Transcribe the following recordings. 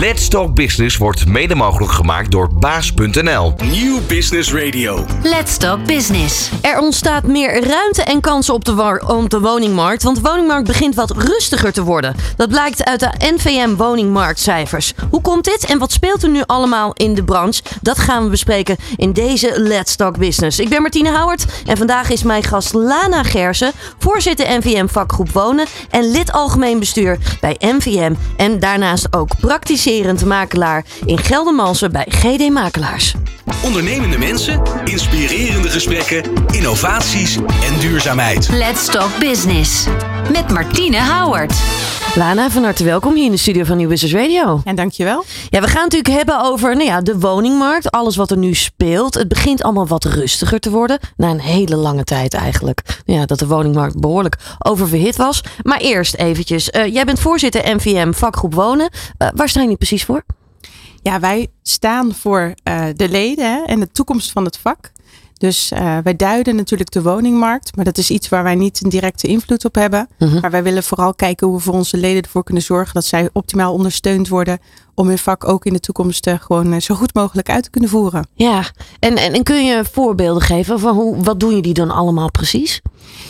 Let's Talk Business wordt mede mogelijk gemaakt door baas.nl. Nieuw Business Radio. Let's Talk Business. Er ontstaat meer ruimte en kansen op de, war- op de woningmarkt, want de woningmarkt begint wat rustiger te worden. Dat blijkt uit de NVM woningmarktcijfers. Hoe komt dit en wat speelt er nu allemaal in de branche? Dat gaan we bespreken in deze Let's Talk Business. Ik ben Martine Houwert en vandaag is mijn gast Lana Gersen, voorzitter NVM vakgroep Wonen en lid algemeen bestuur bij NVM en daarnaast ook praktiserend makelaar in Geldermalsen bij GD Makelaars. Ondernemende mensen, inspirerende gesprekken, innovaties en duurzaamheid. Let's Talk Business. Met Martine Houwert. Lana, van harte welkom hier in de studio van Nieuw Business Radio. En dankjewel. Ja, we gaan het natuurlijk hebben over nou ja, de woningmarkt. Alles wat er nu speelt. Het begint allemaal wat rustiger te worden. Na een hele lange tijd eigenlijk. Nou Ja, dat de woningmarkt behoorlijk oververhit was. Maar eerst eventjes. eh, jij bent voorzitter NVM vakgroep Wonen. Eh, waar sta precies voor? Ja, wij staan voor eh, de leden hè, en de toekomst van het vak. Dus eh, wij duiden natuurlijk de woningmarkt, maar dat is iets waar wij niet een directe invloed op hebben. Mhm. Maar wij willen vooral kijken hoe we voor onze leden ervoor kunnen zorgen dat zij optimaal ondersteund worden om hun vak ook in de toekomst eh, gewoon zo goed mogelijk uit te kunnen voeren. Ja, en, en, en kun je voorbeelden geven van hoe, wat doen jullie dan allemaal precies?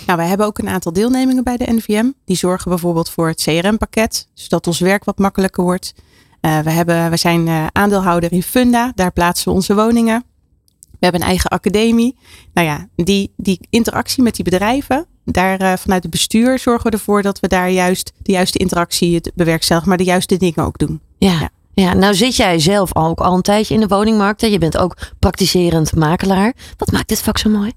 Nou, wij hebben ook een aantal deelnemingen bij de NVM. Die zorgen bijvoorbeeld voor het CRM-pakket, zodat ons werk wat makkelijker wordt. Eh, we, hebben, we zijn eh, aandeelhouder in Funda, daar plaatsen we onze woningen. We hebben een eigen academie. Nou ja, die, die interactie met die bedrijven, daar eh, vanuit het bestuur zorgen we ervoor dat we daar juist de juiste interactie het bewerkstelligen, maar de juiste dingen ook doen. Ja. Ja. Ja, nou zit jij zelf ook al een tijdje in de woningmarkt. hè? Je bent ook praktiserend makelaar. Wat maakt dit vak zo mooi?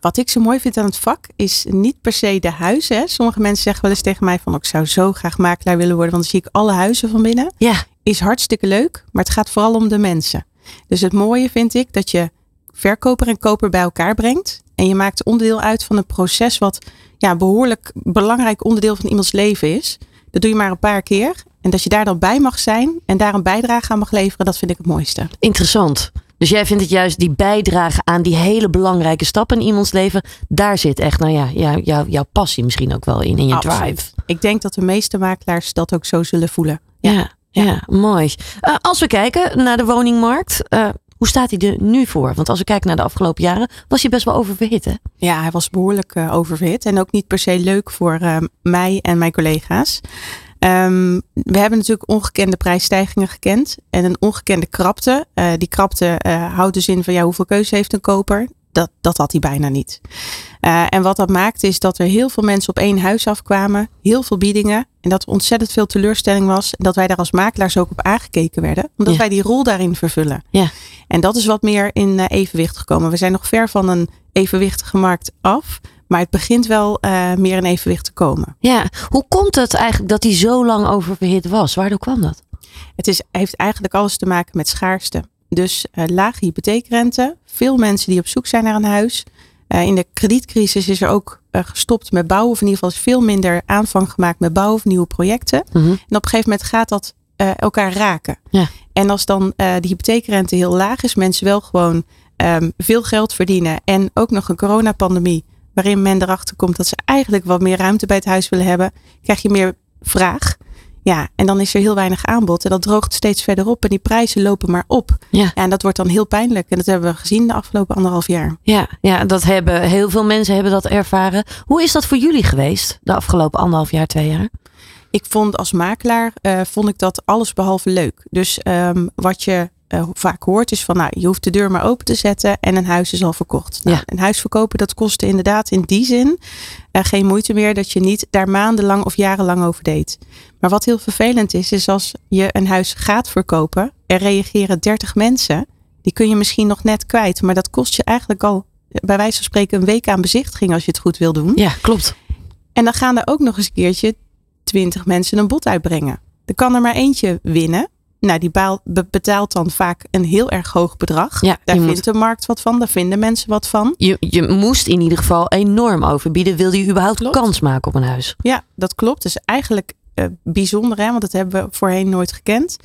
Wat ik zo mooi vind aan het vak is niet per se de huizen. Hè. Sommige mensen zeggen wel eens tegen mij van "Oh, ik zou zo graag makelaar willen worden, want dan zie ik alle huizen van binnen. Ja, is hartstikke leuk, maar het gaat vooral om de mensen. Dus het mooie vind ik dat je verkoper en koper bij elkaar brengt. En je maakt onderdeel uit van een proces wat ja, behoorlijk belangrijk onderdeel van iemands leven is. Dat doe je maar een paar keer. En dat je daar dan bij mag zijn en daar een bijdrage aan mag leveren, dat vind ik het mooiste. interessant. Dus jij vindt het juist die bijdrage aan die hele belangrijke stappen in iemands leven. Daar zit echt, nou ja, jou, jou, jouw passie misschien ook wel in. En je Absoluut. drive. Ik denk dat de meeste makelaars dat ook zo zullen voelen. Ja, ja, mooi. Eh, als we kijken naar de woningmarkt. eh, hoe staat hij er nu voor? Want als we kijken naar de afgelopen jaren. Was hij best wel oververhit hè? Ja, hij was behoorlijk eh, oververhit en ook niet per se leuk voor mij en mijn collega's. Ehm, we hebben natuurlijk ongekende prijsstijgingen gekend en een ongekende krapte. Eh, die krapte eh, houdt dus in van ja, hoeveel keuze heeft een koper? Dat, dat had hij bijna niet. Eh, en wat dat maakte is dat er heel veel mensen op één huis afkwamen, heel veel biedingen en dat er ontzettend veel teleurstelling was en dat wij daar als makelaars ook op aangekeken werden, omdat Ja. wij die rol daarin vervullen. Ja. En dat is wat meer in evenwicht gekomen. We zijn nog ver van een evenwichtige markt af. Maar het begint wel eh, meer in evenwicht te komen. Ja, hoe komt het eigenlijk dat hij zo lang oververhit was? Waardoor kwam dat? Het is, heeft eigenlijk alles te maken met schaarste. Dus eh, lage hypotheekrente. Veel mensen die op zoek zijn naar een huis. Eh, in de kredietcrisis is er ook gestopt met bouwen. Of in ieder geval is veel minder aanvang gemaakt met bouwen van nieuwe projecten. Mhm. En op een gegeven moment gaat dat elkaar raken. Ja. En als dan de hypotheekrente heel laag is, mensen wel gewoon ehm, veel geld verdienen en ook nog een coronapandemie, waarin men erachter komt dat ze eigenlijk wat meer ruimte bij het huis willen hebben, krijg je meer vraag. Ja, en dan is er heel weinig aanbod en dat droogt steeds verder op en die prijzen lopen maar op. Ja. Ja, en dat wordt dan heel pijnlijk en dat hebben we gezien de afgelopen anderhalf jaar. Ja, ja, dat hebben heel veel mensen hebben dat ervaren. Hoe is dat voor jullie geweest de afgelopen anderhalf jaar, twee jaar? ik vond als makelaar eh, vond ik dat alles behalve leuk. Dus ehm, wat je eh, vaak hoort is van nou, je hoeft de deur maar open te zetten en een huis is al verkocht. Nou, Ja. Een huis verkopen dat kostte inderdaad in die zin eh, geen moeite meer dat je niet daar maandenlang of jarenlang over deed. Maar wat heel vervelend is, is als je een huis gaat verkopen, er reageren 30 mensen, die kun je misschien nog net kwijt, maar dat kost je eigenlijk al eh, bij wijze van spreken een week aan bezichtiging als je het goed wil doen. Ja, klopt. En dan gaan er ook nog eens een keertje twintig mensen een bod uitbrengen. Er kan er maar eentje winnen. Nou, die baal- be- betaalt dan vaak een heel erg hoog bedrag. Ja, daar vindt moet- de markt wat van, daar vinden mensen wat van. Je, je moest in ieder geval enorm overbieden. Wilde je überhaupt Klopt. kans maken op een huis? Ja, dat klopt. Is eigenlijk eh, bijzonder, hè? want dat hebben we voorheen nooit gekend.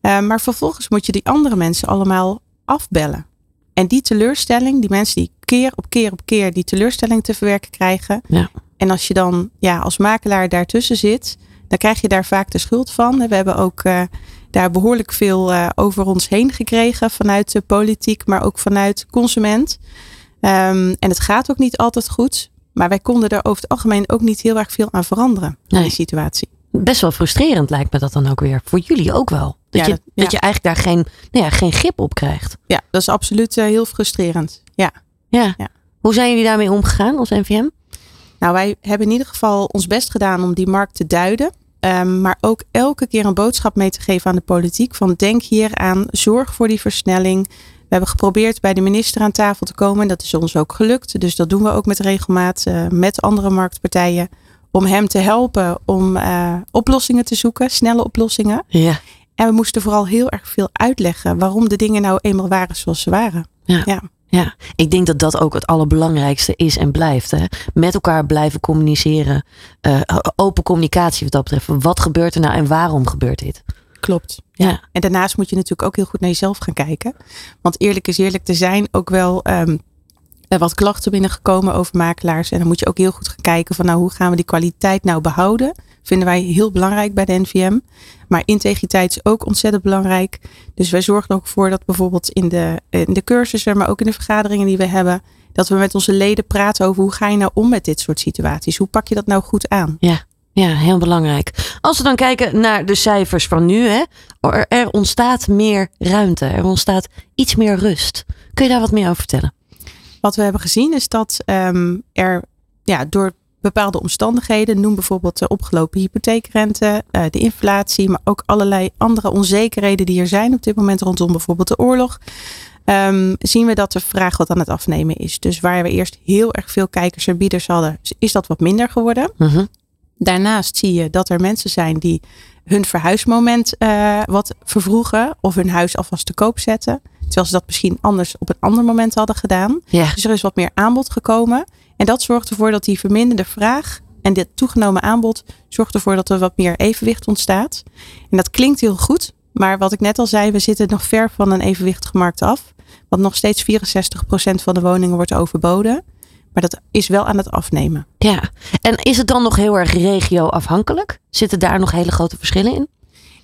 Eh, maar vervolgens moet je die andere mensen allemaal afbellen. En die teleurstelling, die mensen die keer op keer op keer die teleurstelling te verwerken krijgen. Ja. En als je dan ja, als makelaar daartussen zit, dan krijg je daar vaak de schuld van. We hebben ook eh, daar behoorlijk veel uh, over ons heen gekregen vanuit de politiek, maar ook vanuit consument. Um, en het gaat ook niet altijd goed. Maar wij konden er over het algemeen ook niet heel erg veel aan veranderen in die situatie. Best wel frustrerend lijkt me dat dan ook weer. Voor jullie ook wel. Dat, je, dat, je eigenlijk daar geen, nou ja, geen grip op krijgt. Ja, dat is absoluut uh, heel frustrerend. Ja. ja. Ja. Hoe zijn jullie daarmee omgegaan als NVM? Nou, wij hebben in ieder geval ons best gedaan om die markt te duiden. Um, maar ook elke keer een boodschap mee te geven aan de politiek. Van denk hier aan, zorg voor die versnelling. We hebben geprobeerd bij de minister aan tafel te komen. En dat is ons ook gelukt. Dus dat doen we ook met regelmaat uh, met andere marktpartijen. Om hem te helpen om uh, oplossingen te zoeken, snelle oplossingen. Ja. En we moesten vooral heel erg veel uitleggen waarom de dingen nou eenmaal waren zoals ze waren. Ja. ja. Ja, ik denk dat dat ook het allerbelangrijkste is en blijft. Hè? Met elkaar blijven communiceren. Uh, open communicatie wat dat betreft. Wat gebeurt er nou en waarom gebeurt dit? Klopt. Ja. En daarnaast moet je natuurlijk ook heel goed naar jezelf gaan kijken. Want eerlijk is eerlijk, er zijn ook wel um, wat klachten binnengekomen over makelaars. En dan moet je ook heel goed gaan kijken van nou hoe gaan we die kwaliteit nou behouden vinden wij heel belangrijk bij de NVM. Maar integriteit is ook ontzettend belangrijk. Dus wij zorgen ook voor dat bijvoorbeeld in de, in de cursussen, maar ook in de vergaderingen die we hebben, dat we met onze leden praten over hoe ga je nou om met dit soort situaties? Hoe pak je dat nou goed aan? Ja. Ja, heel belangrijk. Als we dan kijken naar de cijfers van nu, hè, er ontstaat meer ruimte, er ontstaat iets meer rust. Kun je daar wat meer over vertellen? Wat we hebben gezien is dat um, er ja, door bepaalde omstandigheden. Noem bijvoorbeeld de opgelopen hypotheekrente, uh, de inflatie, maar ook allerlei andere onzekerheden die er zijn op dit moment rondom bijvoorbeeld de oorlog. Um, zien we dat de vraag wat aan het afnemen is. Dus waar we eerst heel erg veel kijkers en bieders hadden, is dat wat minder geworden. Uh Daarnaast zie je dat er mensen zijn die hun verhuismoment uh, wat vervroegen of hun huis alvast te koop zetten. Terwijl ze dat misschien anders op een ander moment hadden gedaan. Ja. Dus er is wat meer aanbod gekomen. En dat zorgt ervoor dat die verminderde vraag en dit toegenomen aanbod zorgt ervoor dat er wat meer evenwicht ontstaat. En dat klinkt heel goed, maar wat ik net al zei, we zitten nog ver van een evenwichtige markt af. Want nog steeds 64% van de woningen wordt overboden. Maar dat is wel aan het afnemen. Ja, en is het dan nog heel erg regio-afhankelijk? Zitten daar nog hele grote verschillen in?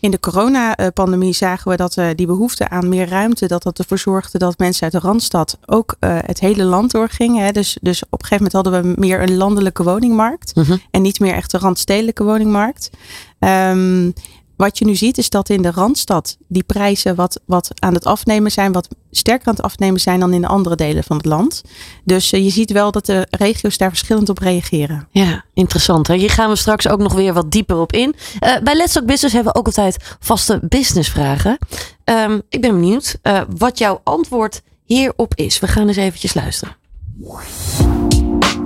In de coronapandemie zagen we dat uh, die behoefte aan meer ruimte, dat dat ervoor zorgde dat mensen uit de Randstad ook uh, het hele land doorgingen. Hè. Dus, dus op een gegeven moment hadden we meer een landelijke woningmarkt -huh. en niet meer echt een randstedelijke woningmarkt. Um, wat je nu ziet is dat in de Randstad die prijzen wat, wat aan het afnemen zijn, wat sterker aan het afnemen zijn dan in de andere delen van het land. Dus uh, je ziet wel dat de regio's daar verschillend op reageren. Ja, interessant. Hè? Hier gaan we straks ook nog weer wat dieper op in. Uh, bij Let's Talk Business hebben we ook altijd vaste businessvragen. Um, ik ben benieuwd uh, wat jouw antwoord hierop is. We gaan eens eventjes luisteren.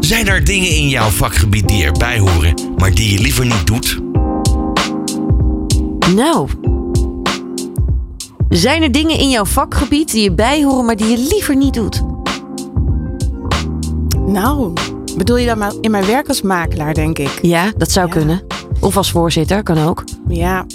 Zijn er dingen in jouw vakgebied die erbij horen, maar die je liever niet doet? Nou, zijn er dingen in jouw vakgebied die je bijhoren, maar die je liever niet doet? Nou, bedoel je dan in mijn werk als makelaar, denk ik? Ja, dat zou ja. kunnen. Of als voorzitter, kan ook. Ja,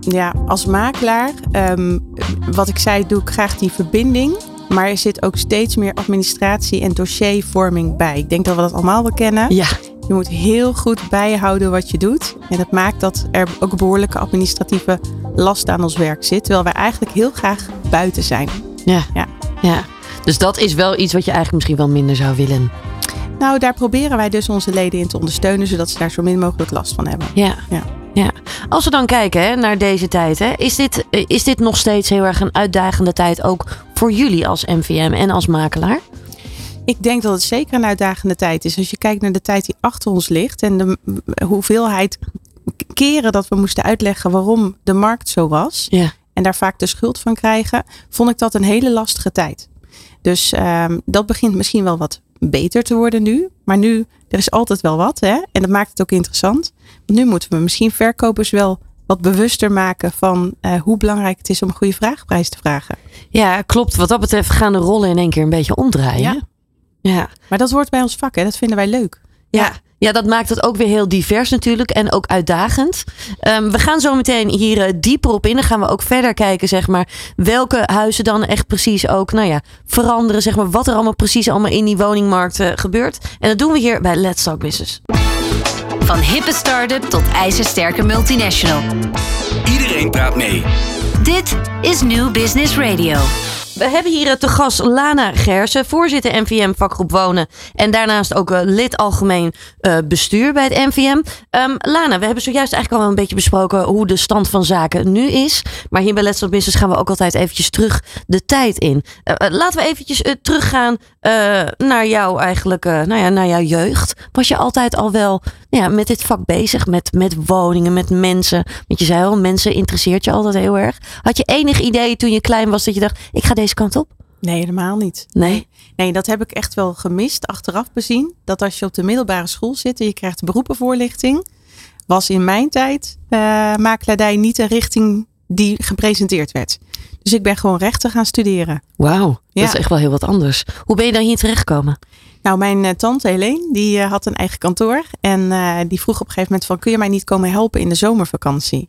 ja als makelaar, um, wat ik zei, doe ik graag die verbinding. Maar er zit ook steeds meer administratie en dossiervorming bij. Ik denk dat we dat allemaal wel kennen. Ja. Je moet heel goed bijhouden wat je doet. En dat maakt dat er ook behoorlijke administratieve last aan ons werk zit. Terwijl wij eigenlijk heel graag buiten zijn. Ja. ja. ja. Dus dat is wel iets wat je eigenlijk misschien wel minder zou willen. Nou, daar proberen wij dus onze leden in te ondersteunen. Zodat ze daar zo min mogelijk last van hebben. Ja. ja. Ja. Als we dan kijken hè, naar deze tijd, hè, is, dit, is dit nog steeds heel erg een uitdagende tijd ook voor jullie als MVM en als makelaar? Ik denk dat het zeker een uitdagende tijd is. Als je kijkt naar de tijd die achter ons ligt en de hoeveelheid keren dat we moesten uitleggen waarom de markt zo was. Ja. En daar vaak de schuld van krijgen, vond ik dat een hele lastige tijd. Dus um, dat begint misschien wel wat beter te worden nu. Maar nu, er is altijd wel wat. Hè? En dat maakt het ook interessant. Want nu moeten we misschien verkopers wel wat bewuster maken van uh, hoe belangrijk het is om een goede vraagprijs te vragen. Ja, klopt. Wat dat betreft gaan de rollen in één keer een beetje omdraaien. Ja. Ja. Maar dat hoort bij ons vak, hè? dat vinden wij leuk. Ja. Ja, dat maakt het ook weer heel divers natuurlijk en ook uitdagend. Um, we gaan zo meteen hier uh, dieper op in. Dan gaan we ook verder kijken, zeg maar, welke huizen dan echt precies ook, nou ja, veranderen, zeg maar, wat er allemaal precies allemaal in die woningmarkt uh, gebeurt. En dat doen we hier bij Let's Talk Business. Van hippe start-up tot ijzersterke multinational. Iedereen praat mee. Dit is New Business Radio. We hebben hier eh, te gast Lana Gersen, voorzitter NVM vakgroep Wonen. En daarnaast ook eh, lid algemeen eh, bestuur bij het NVM. Ehm, Lana, we hebben zojuist eigenlijk al een beetje besproken hoe de stand van zaken nu is. Maar hier bij Let's Business gaan we ook altijd eventjes terug de tijd in. laten we eventjes teruggaan naar jou eigenlijk, nou ja, naar jouw jeugd. Was je altijd al wel ja, met dit vak bezig? Met, met woningen, met mensen? Want je zei al, mensen interesseert je altijd heel erg. Had je enig idee toen je klein was dat je dacht, ik ga deze kant op? Nee, helemaal niet. Nee? Nee, dat heb ik echt wel gemist, achteraf bezien. Dat als je op de middelbare school zit en je krijgt beroepenvoorlichting, was in mijn tijd uh, makelaardij niet een richting die gepresenteerd werd. Dus ik ben gewoon rechten gaan studeren. Wauw, dat is echt wel heel wat anders. Hoe ben je dan hier terechtgekomen? Nou, mijn uh, tante Helene, die uh, had een eigen kantoor. En uh, die vroeg op een gegeven moment van, kun je mij niet komen helpen in de zomervakantie?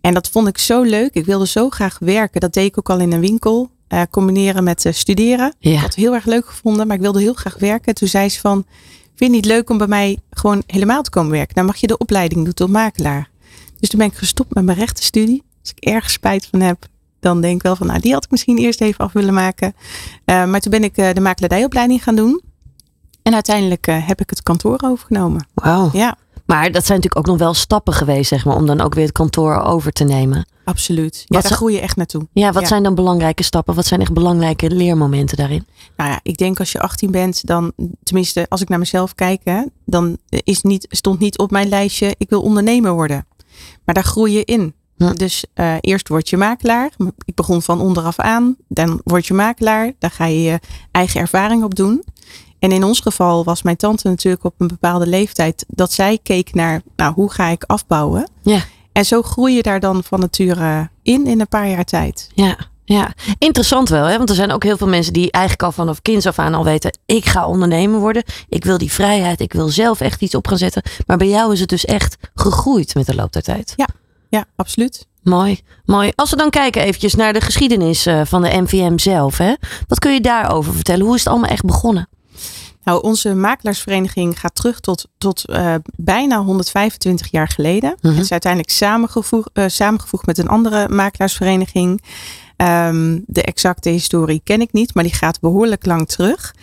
En dat vond ik zo leuk. Ik wilde zo graag werken. Dat deed ik ook al in een winkel. Uh, combineren met uh, studeren. Ja. Ik had het heel erg leuk gevonden, maar ik wilde heel graag werken. Toen zei ze van, vind je het niet leuk om bij mij gewoon helemaal te komen werken? Dan mag je de opleiding doen tot makelaar. Dus toen ben ik gestopt met mijn rechtenstudie. Als ik erg spijt van heb, dan denk ik wel van, nou die had ik misschien eerst even af willen maken. Uh, maar toen ben ik de makelaardijopleiding gaan doen. En uiteindelijk heb ik het kantoor overgenomen. Wauw. Ja. Maar dat zijn natuurlijk ook nog wel stappen geweest, zeg maar, om dan ook weer het kantoor over te nemen. Absoluut. Ja, daar groei je echt naartoe. Ja, wat ja. zijn dan belangrijke stappen? Wat zijn echt belangrijke leermomenten daarin? Nou ja, ik denk als je 18 bent, dan, tenminste als ik naar mezelf kijk, hè, dan is niet, stond niet op mijn lijstje, ik wil ondernemer worden. Maar daar groei je in. Hm. Dus uh, eerst word je makelaar. Ik begon van onderaf aan. Dan word je makelaar. Daar ga je je eigen ervaring op doen. En in ons geval was mijn tante natuurlijk op een bepaalde leeftijd dat zij keek naar, nou, hoe ga ik afbouwen? Ja. En zo groei je daar dan van nature in in een paar jaar tijd. Ja, ja. interessant wel, hè? want er zijn ook heel veel mensen die eigenlijk al vanaf kinds af aan al weten, ik ga ondernemer worden, ik wil die vrijheid, ik wil zelf echt iets op gaan zetten. Maar bij jou is het dus echt gegroeid met de loop der tijd. Ja, ja absoluut. Mooi, mooi. Als we dan kijken eventjes naar de geschiedenis uh, van de NVM zelf, hè? wat kun je daarover vertellen? Hoe is het allemaal echt begonnen? Nou, onze makelaarsvereniging gaat terug tot, tot uh, bijna 125 jaar geleden. Mhm. Het is uiteindelijk samengevoegd, uh, samengevoegd met een andere makelaarsvereniging. Um, de exacte historie ken ik niet, maar die gaat behoorlijk lang terug.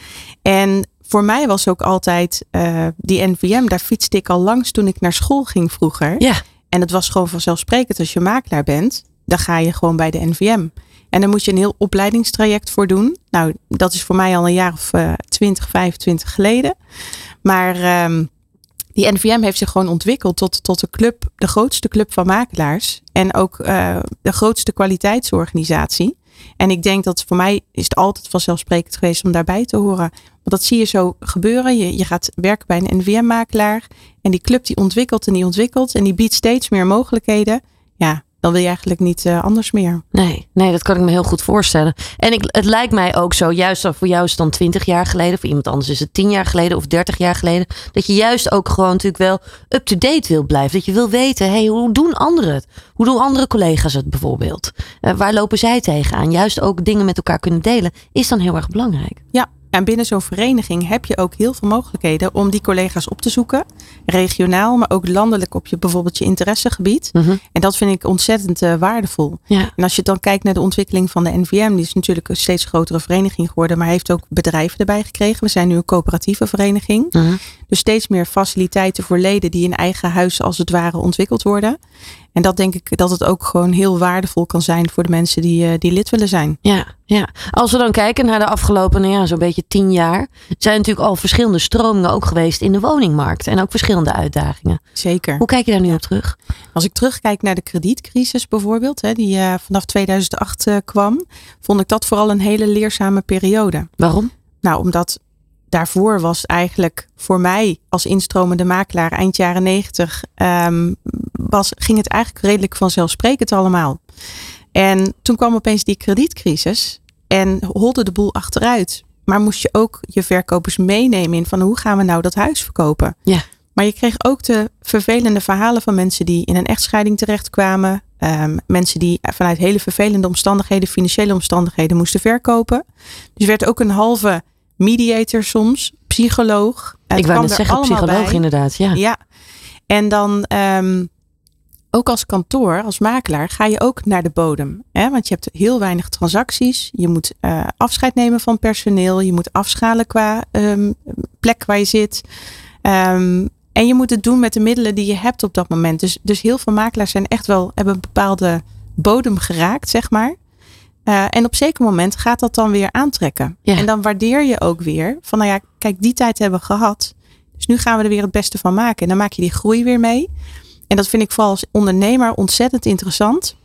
En voor mij was ook altijd uh, die NVM, daar fietste ik al langs toen ik naar school ging vroeger. Ja. En het was gewoon vanzelfsprekend als je makelaar bent, dan ga je gewoon bij de NVM. En daar moet je een heel opleidingstraject voor doen. Nou, dat is voor mij al een jaar of uh, 20, 25 geleden. Maar um, die NVM heeft zich gewoon ontwikkeld tot, tot de club, de grootste club van makelaars. En ook uh, de grootste kwaliteitsorganisatie. En ik denk dat voor mij is het altijd vanzelfsprekend geweest om daarbij te horen. Want dat zie je zo gebeuren. Je, je gaat werken bij een NVM-makelaar. En die club die ontwikkelt en die ontwikkelt. En die biedt steeds meer mogelijkheden. Ja, dan wil je eigenlijk niet uh, anders meer. Nee, nee, dat kan ik me heel goed voorstellen. En ik, het lijkt mij ook zo, juist voor jou is het dan 20 jaar geleden, voor iemand anders is het 10 jaar geleden of 30 jaar geleden, dat je juist ook gewoon natuurlijk wel up-to-date wil blijven. Dat je wil weten, hey, hoe doen anderen het? Hoe doen andere collega's het bijvoorbeeld? Uh, waar lopen zij tegenaan? Juist ook dingen met elkaar kunnen delen, is dan heel erg belangrijk. Ja, en binnen zo'n vereniging heb je ook heel veel mogelijkheden om die collega's op te zoeken. Regionaal, maar ook landelijk op je bijvoorbeeld je interessegebied. Mm -hmm. En dat vind ik ontzettend uh, waardevol. Ja. En als je dan kijkt naar de ontwikkeling van de NVM, die is natuurlijk een steeds grotere vereniging geworden, maar heeft ook bedrijven erbij gekregen. We zijn nu een coöperatieve vereniging. Mm -hmm. Dus steeds meer faciliteiten voor leden die in eigen huis als het ware ontwikkeld worden. En dat denk ik dat het ook gewoon heel waardevol kan zijn voor de mensen die, uh, die lid willen zijn. Ja, ja. Als we dan kijken naar de afgelopen, ja, zo'n beetje tien jaar, zijn natuurlijk al verschillende stromingen ook geweest in de woningmarkt. En ook verschillende uitdagingen. Zeker. Hoe kijk je daar nu op terug? Als ik terugkijk naar de kredietcrisis bijvoorbeeld, hè, die uh, vanaf 2008 uh, kwam, vond ik dat vooral een hele leerzame periode. Waarom? Nou, omdat daarvoor was eigenlijk voor mij als instromende makelaar eind jaren negentig, um, was, ging het eigenlijk redelijk vanzelfsprekend allemaal. En toen kwam opeens die kredietcrisis en holde de boel achteruit. Maar moest je ook je verkopers meenemen in van hoe gaan we nou dat huis verkopen? Ja. Maar je kreeg ook de vervelende verhalen van mensen die in een echtscheiding terechtkwamen. Um, mensen die vanuit hele vervelende omstandigheden, financiële omstandigheden moesten verkopen. Dus werd ook een halve mediator soms, psycholoog. Ik wou net zeggen, psycholoog bij. inderdaad, ja. Ja, en dan um, ook als kantoor, als makelaar, ga je ook naar de bodem. Hè? Want je hebt heel weinig transacties. Je moet uh, afscheid nemen van personeel. Je moet afschalen qua um, plek waar je zit. Um, en je moet het doen met de middelen die je hebt op dat moment. Dus, dus heel veel makelaars zijn echt wel, hebben een bepaalde bodem geraakt, zeg maar. Uh, en op zeker moment gaat dat dan weer aantrekken. Ja. En dan waardeer je ook weer van, nou ja, kijk, die tijd hebben we gehad. Dus nu gaan we er weer het beste van maken. En dan maak je die groei weer mee. En dat vind ik vooral als ondernemer ontzettend interessant.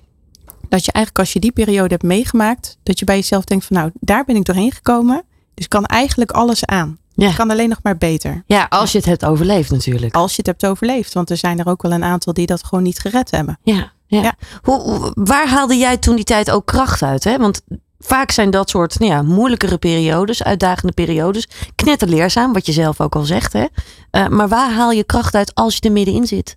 Dat je eigenlijk als je die periode hebt meegemaakt, dat je bij jezelf denkt van nou, daar ben ik doorheen gekomen. Dus kan eigenlijk alles aan. Ja. Het kan alleen nog maar beter. Ja, als je het hebt overleefd natuurlijk. Als je het hebt overleefd. Want er zijn er ook wel een aantal die dat gewoon niet gered hebben. Ja, ja. ja. Hoe, waar haalde jij toen die tijd ook kracht uit? Hè? Want vaak zijn dat soort nou ja, moeilijkere periodes, uitdagende periodes, knetterleerzaam, wat je zelf ook al zegt. Hè? Uh, maar waar haal je kracht uit als je er middenin zit?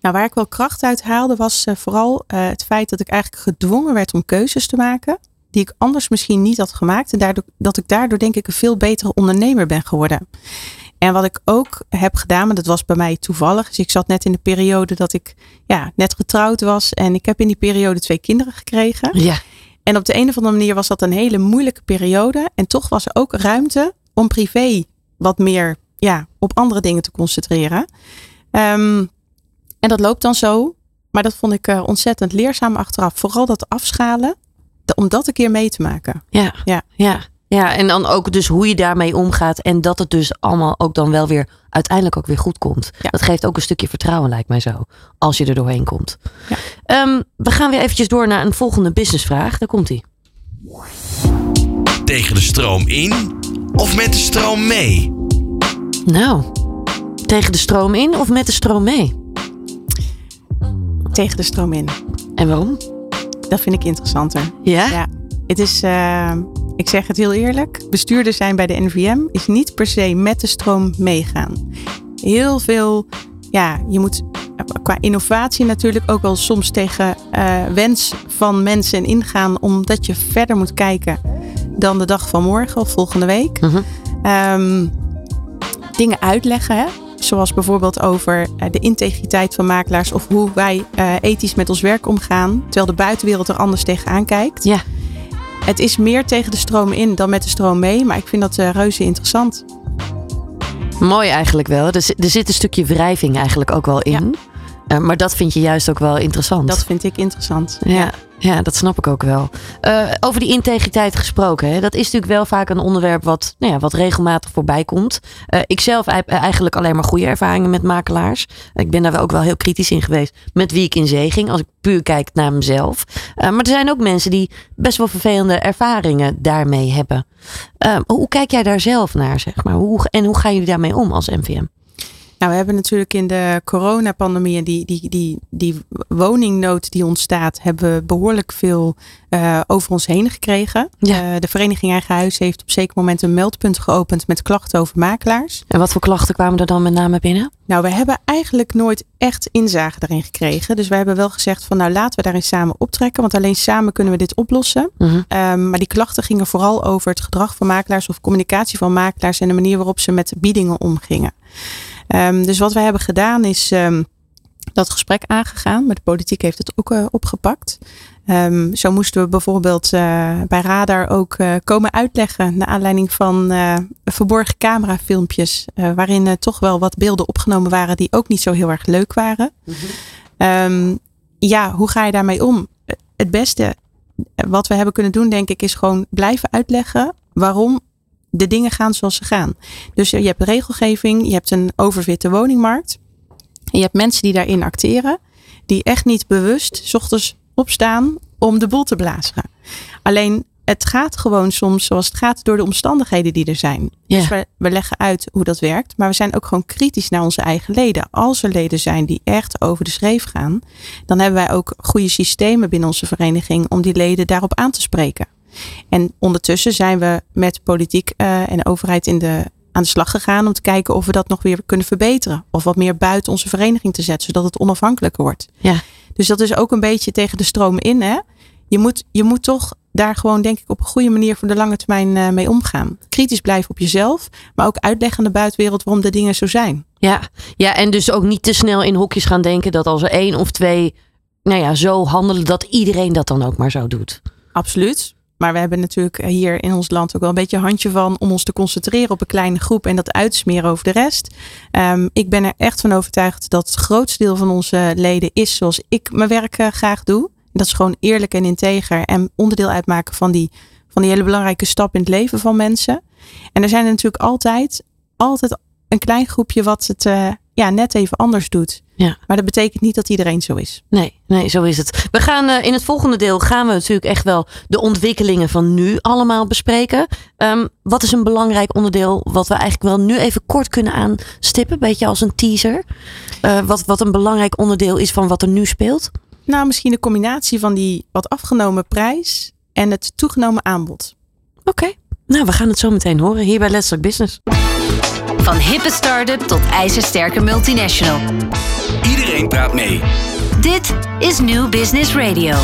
Nou, waar ik wel kracht uit haalde was uh, vooral uh, het feit dat ik eigenlijk gedwongen werd om keuzes te maken. Die ik anders misschien niet had gemaakt. En daardoor, dat ik daardoor denk ik een veel betere ondernemer ben geworden. En wat ik ook heb gedaan, maar dat was bij mij toevallig. Dus ik zat net in de periode dat ik ja, net getrouwd was. En ik heb in die periode twee kinderen gekregen. Ja. En op de een of andere manier was dat een hele moeilijke periode. En toch was er ook ruimte om privé wat meer ja, op andere dingen te concentreren. Um, en dat loopt dan zo. Maar dat vond ik uh, ontzettend leerzaam achteraf. Vooral dat afschalen. De, om dat een keer mee te maken. Ja, ja. ja. Ja, en dan ook dus hoe je daarmee omgaat. En dat het dus allemaal ook dan wel weer uiteindelijk ook weer goed komt. Ja. Dat geeft ook een stukje vertrouwen, lijkt mij zo. Als je er doorheen komt. Ja. Um, we gaan weer eventjes door naar een volgende businessvraag. Daar komt ie. Tegen de stroom in of met de stroom mee? Nou, tegen de stroom in of met de stroom mee? Tegen de stroom in. En waarom? Dat vind ik interessanter. Ja? Ja. Het is, uh, ik zeg het heel eerlijk, bestuurder zijn bij de NVM is niet per se met de stroom meegaan. Heel veel, ja, je moet qua innovatie natuurlijk ook wel soms tegen uh, wens van mensen ingaan, omdat je verder moet kijken dan de dag van morgen of volgende week. Uh -huh. um, dingen uitleggen. Hè? Zoals bijvoorbeeld over eh, de integriteit van makelaars of hoe wij uh, ethisch met ons werk omgaan, terwijl de buitenwereld er anders tegenaan kijkt. Ja. Het is meer tegen de stroom in dan met de stroom mee, maar ik vind dat uh, reuze interessant. Mooi eigenlijk wel. Er, er zit een stukje wrijving eigenlijk ook wel in. Ja. Uh, maar dat vind je juist ook wel interessant. Dat vind ik interessant. Ja. ja. Ja, dat snap ik ook wel. Uh, over die integriteit gesproken. Hè, dat is natuurlijk wel vaak een onderwerp wat, nou ja, wat regelmatig voorbij komt. Uh, ik zelf heb eigenlijk alleen maar goede ervaringen met makelaars. Ik ben daar ook wel heel kritisch in geweest met wie ik in zee ging. Als ik puur kijk naar mezelf. Maar er zijn ook mensen die best wel vervelende ervaringen daarmee hebben. hoe kijk jij daar zelf naar, zeg maar? Hoe, en hoe gaan jullie daarmee om als MVM? Nou, we hebben natuurlijk in de coronapandemie en die, die, die, die woningnood die ontstaat, hebben we behoorlijk veel uh, over ons heen gekregen. Ja. Uh, de Vereniging Eigen Huis heeft op zeker moment een meldpunt geopend met klachten over makelaars. En wat voor klachten kwamen er dan met name binnen? Nou, we hebben eigenlijk nooit echt inzage daarin gekregen. Dus we hebben wel gezegd van nou laten we daarin samen optrekken. Want alleen samen kunnen we dit oplossen. -huh. um, maar die klachten gingen vooral over het gedrag van makelaars of communicatie van makelaars en de manier waarop ze met biedingen omgingen. Um, dus wat wij hebben gedaan is um, dat gesprek aangegaan. Maar de politiek heeft het ook uh, opgepakt. Um, zo moesten we bijvoorbeeld uh, bij Radar ook uh, komen uitleggen. Naar aanleiding van verborgen camerafilmpjes. waarin toch wel wat beelden opgenomen waren die ook niet zo heel erg leuk waren. Mm -hmm. ja, hoe ga je daarmee om? Het beste wat we hebben kunnen doen, denk ik, is gewoon blijven uitleggen waarom de dingen gaan zoals ze gaan. Dus je hebt regelgeving, je hebt een overwitte woningmarkt. En je hebt mensen die daarin acteren, die echt niet bewust s ochtends opstaan om de boel te blazen. Alleen het gaat gewoon soms zoals het gaat door de omstandigheden die er zijn. Yeah. Dus we, we, leggen uit hoe dat werkt. Maar we zijn ook gewoon kritisch naar onze eigen leden. Als er leden zijn die echt over de schreef gaan, dan hebben wij ook goede systemen binnen onze vereniging om die leden daarop aan te spreken. En ondertussen zijn we met politiek uh, en overheid in de, aan de slag gegaan om te kijken of we dat nog weer kunnen verbeteren. Of wat meer buiten onze vereniging te zetten, zodat het onafhankelijker wordt. Ja. Dus dat is ook een beetje tegen de stroom in. Hè? Je, moet, je moet toch daar gewoon denk ik op een goede manier voor de lange termijn eh, mee omgaan. Kritisch blijven op jezelf, maar ook uitleggen aan de buitenwereld waarom de dingen zo zijn. Ja, ja, en dus ook niet te snel in hokjes gaan denken dat als er één of twee nou ja, zo handelen, dat iedereen dat dan ook maar zo doet. Absoluut. Maar we hebben natuurlijk hier in ons land ook wel een beetje een handje van om ons te concentreren op een kleine groep en dat uitsmeren over de rest. Ehm, ik ben er echt van overtuigd dat het grootste deel van onze leden is zoals ik mijn werk eh, graag doe. Dat is gewoon eerlijk en integer en onderdeel uitmaken van die, van die hele belangrijke stap in het leven van mensen. En er zijn er natuurlijk altijd, altijd een klein groepje wat het uh, ja, net even anders doet. Ja. Maar dat betekent niet dat iedereen zo is. Nee, nee, zo is het. We gaan uh, in het volgende deel gaan we natuurlijk echt wel de ontwikkelingen van nu allemaal bespreken. Um, wat is een belangrijk onderdeel wat we eigenlijk wel nu even kort kunnen aanstippen? Beetje als een teaser. Uh, wat, wat een belangrijk onderdeel is van wat er nu speelt? Nou, misschien de combinatie van die wat afgenomen prijs en het toegenomen aanbod. Oké, okay. nou we gaan het zo meteen horen hier bij Let's Talk Business. Van hippe start-up tot ijzersterke multinational. Iedereen praat mee. Dit is New Business Radio.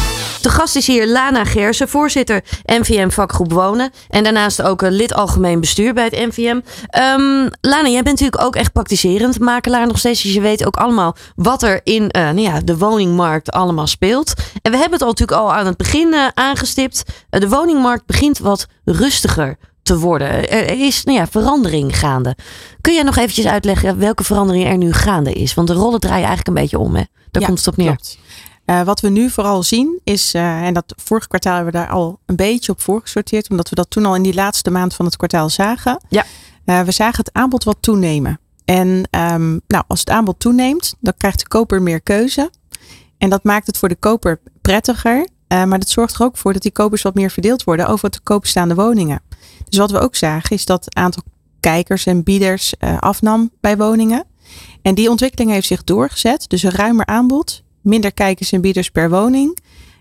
De gast is hier Lana Gersen, voorzitter NVM vakgroep Wonen. En daarnaast ook lid algemeen bestuur bij het NVM. Um, Lana, jij bent natuurlijk ook echt praktiserend makelaar nog steeds. Dus je weet ook allemaal wat er in uh, nou ja, de woningmarkt allemaal speelt. En we hebben het al natuurlijk al aan het begin uh, aangestipt. Uh, de woningmarkt begint wat rustiger te worden. Er is nou ja, verandering gaande. Kun jij nog eventjes uitleggen welke verandering er nu gaande is? Want de rollen draaien eigenlijk een beetje om. Hè? Daar ja, komt het op neer. Uh, wat we nu vooral zien is, uh, en dat vorige kwartaal hebben we daar al een beetje op voorgesorteerd, omdat we dat toen al in die laatste maand van het kwartaal zagen. Ja. Uh, we zagen het aanbod wat toenemen. En um, nou, als het aanbod toeneemt, dan krijgt de koper meer keuze. En dat maakt het voor de koper prettiger. maar dat zorgt er ook voor dat die kopers wat meer verdeeld worden over te koop staande woningen. Dus wat we ook zagen is dat het aantal kijkers en bieders uh, afnam bij woningen. En die ontwikkeling heeft zich doorgezet. Dus een ruimer aanbod, minder kijkers en bieders per woning.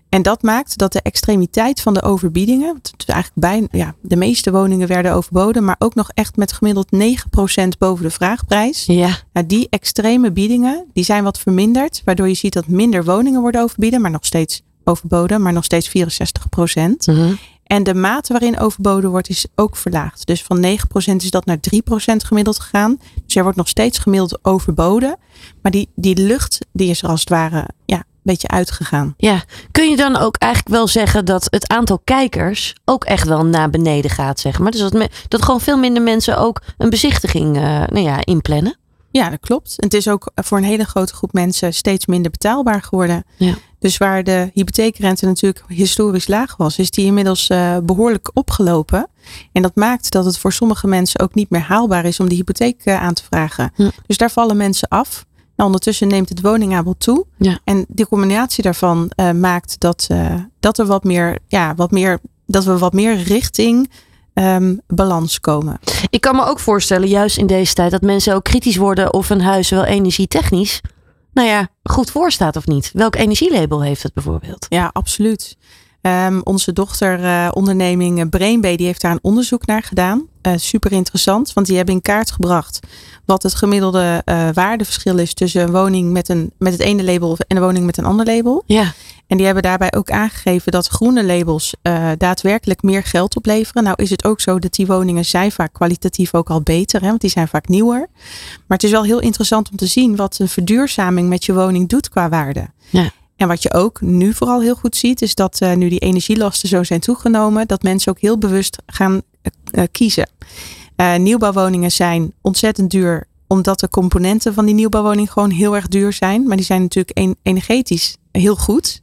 En dat maakt dat de extremiteit van de overbiedingen, dus eigenlijk bijna, ja, de meeste woningen werden overboden, maar ook nog echt met gemiddeld 9% boven de vraagprijs. Ja. Nou, die extreme biedingen, die zijn wat verminderd, waardoor je ziet dat minder woningen worden overbieden, maar nog steeds overboden, maar nog steeds 64%. Mm-hmm. En de mate waarin overboden wordt is ook verlaagd. Dus van 9% is dat naar 3% gemiddeld gegaan. Dus er wordt nog steeds gemiddeld overboden. Maar die, die lucht die is er als het ware ja, een beetje uitgegaan. Ja, kun je dan ook eigenlijk wel zeggen dat het aantal kijkers ook echt wel naar beneden gaat, zeg maar? Dus dat, dat gewoon veel minder mensen ook een bezichtiging uh, nou ja, inplannen? Ja, dat klopt. En het is ook voor een hele grote groep mensen steeds minder betaalbaar geworden. Ja. Dus waar de hypotheekrente natuurlijk historisch laag was, is die inmiddels uh, behoorlijk opgelopen. En dat maakt dat het voor sommige mensen ook niet meer haalbaar is om die hypotheek uh, aan te vragen. Dus daar vallen mensen af. Nou, ondertussen neemt het woningaanbod toe. Ja. En die combinatie daarvan uh, maakt dat, dat er wat meer, ja, wat meer, dat we wat meer richting um, balans komen. Ik kan me ook voorstellen, juist in deze tijd, dat mensen ook kritisch worden of een huis wel energietechnisch, nou ja, goed voor staat of niet. Welk energielabel heeft het bijvoorbeeld? Ja, absoluut. Um, onze dochteronderneming uh, Brainbay die heeft daar een onderzoek naar gedaan. Uh, super interessant, want die hebben in kaart gebracht wat het gemiddelde uh, waardeverschil is tussen een woning met, een, met het ene label en een woning met een ander label. Ja. En die hebben daarbij ook aangegeven dat groene labels uh, daadwerkelijk meer geld opleveren. Nou is het ook zo dat die woningen zijn vaak kwalitatief ook al beter, hè, want die zijn vaak nieuwer. Maar het is wel heel interessant om te zien wat een verduurzaming met je woning doet qua waarde. Ja. En wat je ook nu vooral heel goed ziet, is dat uh, nu die energielasten zo zijn toegenomen, dat mensen ook heel bewust gaan uh, kiezen. Nieuwbouwwoningen zijn ontzettend duur, omdat de componenten van die nieuwbouwwoning gewoon heel erg duur zijn. Maar die zijn natuurlijk en energetisch heel goed.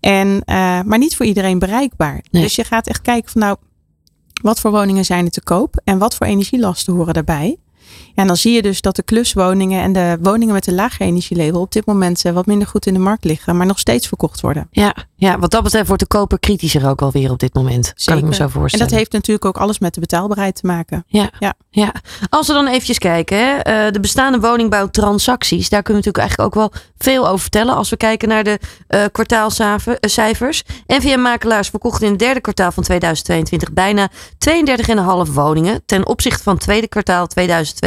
En, uh, maar niet voor iedereen bereikbaar. Nee. Dus je gaat echt kijken van nou, wat voor woningen zijn er te koop en wat voor energielasten horen daarbij. Ja, en dan zie je dus dat de kluswoningen en de woningen met een lager energielabel op dit moment wat minder goed in de markt liggen, maar nog steeds verkocht worden. Ja, ja wat dat betreft wordt de koper kritischer ook alweer op dit moment. Zeker. Kan ik me zo voorstellen. En dat heeft natuurlijk ook alles met de betaalbaarheid te maken. Ja, ja. ja. Als we dan eventjes kijken, hè, de bestaande woningbouwtransacties, daar kunnen we natuurlijk eigenlijk ook wel veel over vertellen. Als we kijken naar de uh, kwartaalcijfers. NVM-makelaars verkochten in het derde kwartaal van 2022 bijna 32,5 woningen. Ten opzichte van het tweede kwartaal 2022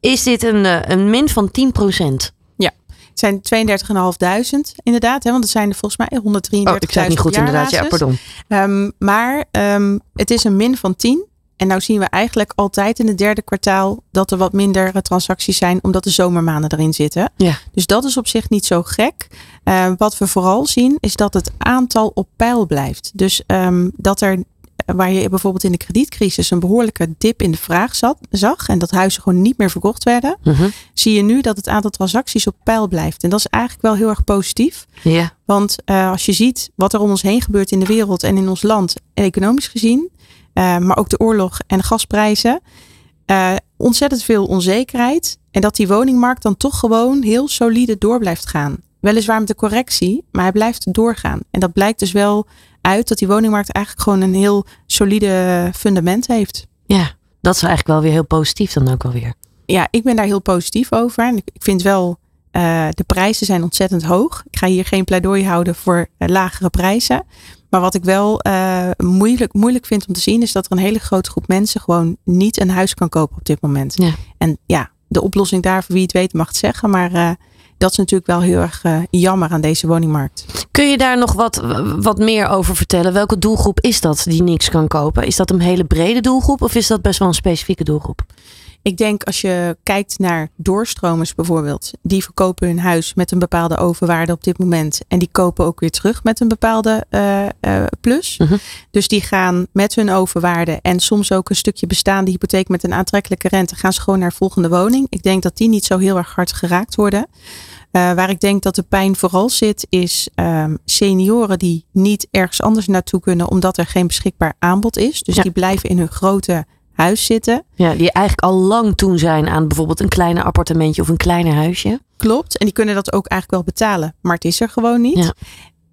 is dit een, een min van 10 procent. Ja, Het zijn 32.500 inderdaad, hè, want het zijn er volgens mij 133.000 Oh, ik zei het niet goed inderdaad. Ja, pardon. Um, maar um, het is een min van 10. En nou zien we eigenlijk altijd in het derde kwartaal dat er wat minder transacties zijn, omdat de zomermaanden erin zitten. Ja. Dus dat is op zich niet zo gek. Uh, wat we vooral zien is dat het aantal op peil blijft. Dus um, dat er waar je bijvoorbeeld in de kredietcrisis een behoorlijke dip in de vraag zat, zag en dat huizen gewoon niet meer verkocht werden, uh -huh. zie je nu dat het aantal transacties op peil blijft. En dat is eigenlijk wel heel erg positief. Ja. Want uh, als je ziet wat er om ons heen gebeurt in de wereld en in ons land, economisch gezien, uh, maar ook de oorlog en de gasprijzen, uh, ontzettend veel onzekerheid. En dat die woningmarkt dan toch gewoon heel solide door blijft gaan. Weliswaar met de correctie, maar hij blijft doorgaan. En dat blijkt dus wel uit dat die woningmarkt eigenlijk gewoon een heel solide fundament heeft. Ja, dat is eigenlijk wel weer heel positief dan ook alweer. Ja, ik ben daar heel positief over. En ik vind wel, uh, de prijzen zijn ontzettend hoog. Ik ga hier geen pleidooi houden voor uh, lagere prijzen. Maar wat ik wel uh, moeilijk, moeilijk vind om te zien, is dat er een hele grote groep mensen gewoon niet een huis kan kopen op dit moment. Ja. En ja, de oplossing daarvoor, wie het weet, mag het zeggen. Maar dat is natuurlijk wel heel erg uh, jammer aan deze woningmarkt. Kun je daar nog wat, wat meer over vertellen? Welke doelgroep is dat die niks kan kopen? Is dat een hele brede doelgroep of is dat best wel een specifieke doelgroep? Ik denk als je kijkt naar doorstromers bijvoorbeeld, die verkopen hun huis met een bepaalde overwaarde op dit moment. En die kopen ook weer terug met een bepaalde uh, uh, plus. Uh -huh. Dus die gaan met hun overwaarde en soms ook een stukje bestaande hypotheek met een aantrekkelijke rente, gaan ze gewoon naar de volgende woning. Ik denk dat die niet zo heel erg hard geraakt worden. Uh, waar ik denk dat de pijn vooral zit, is um, senioren die niet ergens anders naartoe kunnen omdat er geen beschikbaar aanbod is. Dus Ja. die blijven in hun grote huis zitten. Ja, die eigenlijk al lang toe zijn aan bijvoorbeeld een kleiner appartementje of een kleiner huisje. Klopt. En die kunnen dat ook eigenlijk wel betalen. Maar het is er gewoon niet.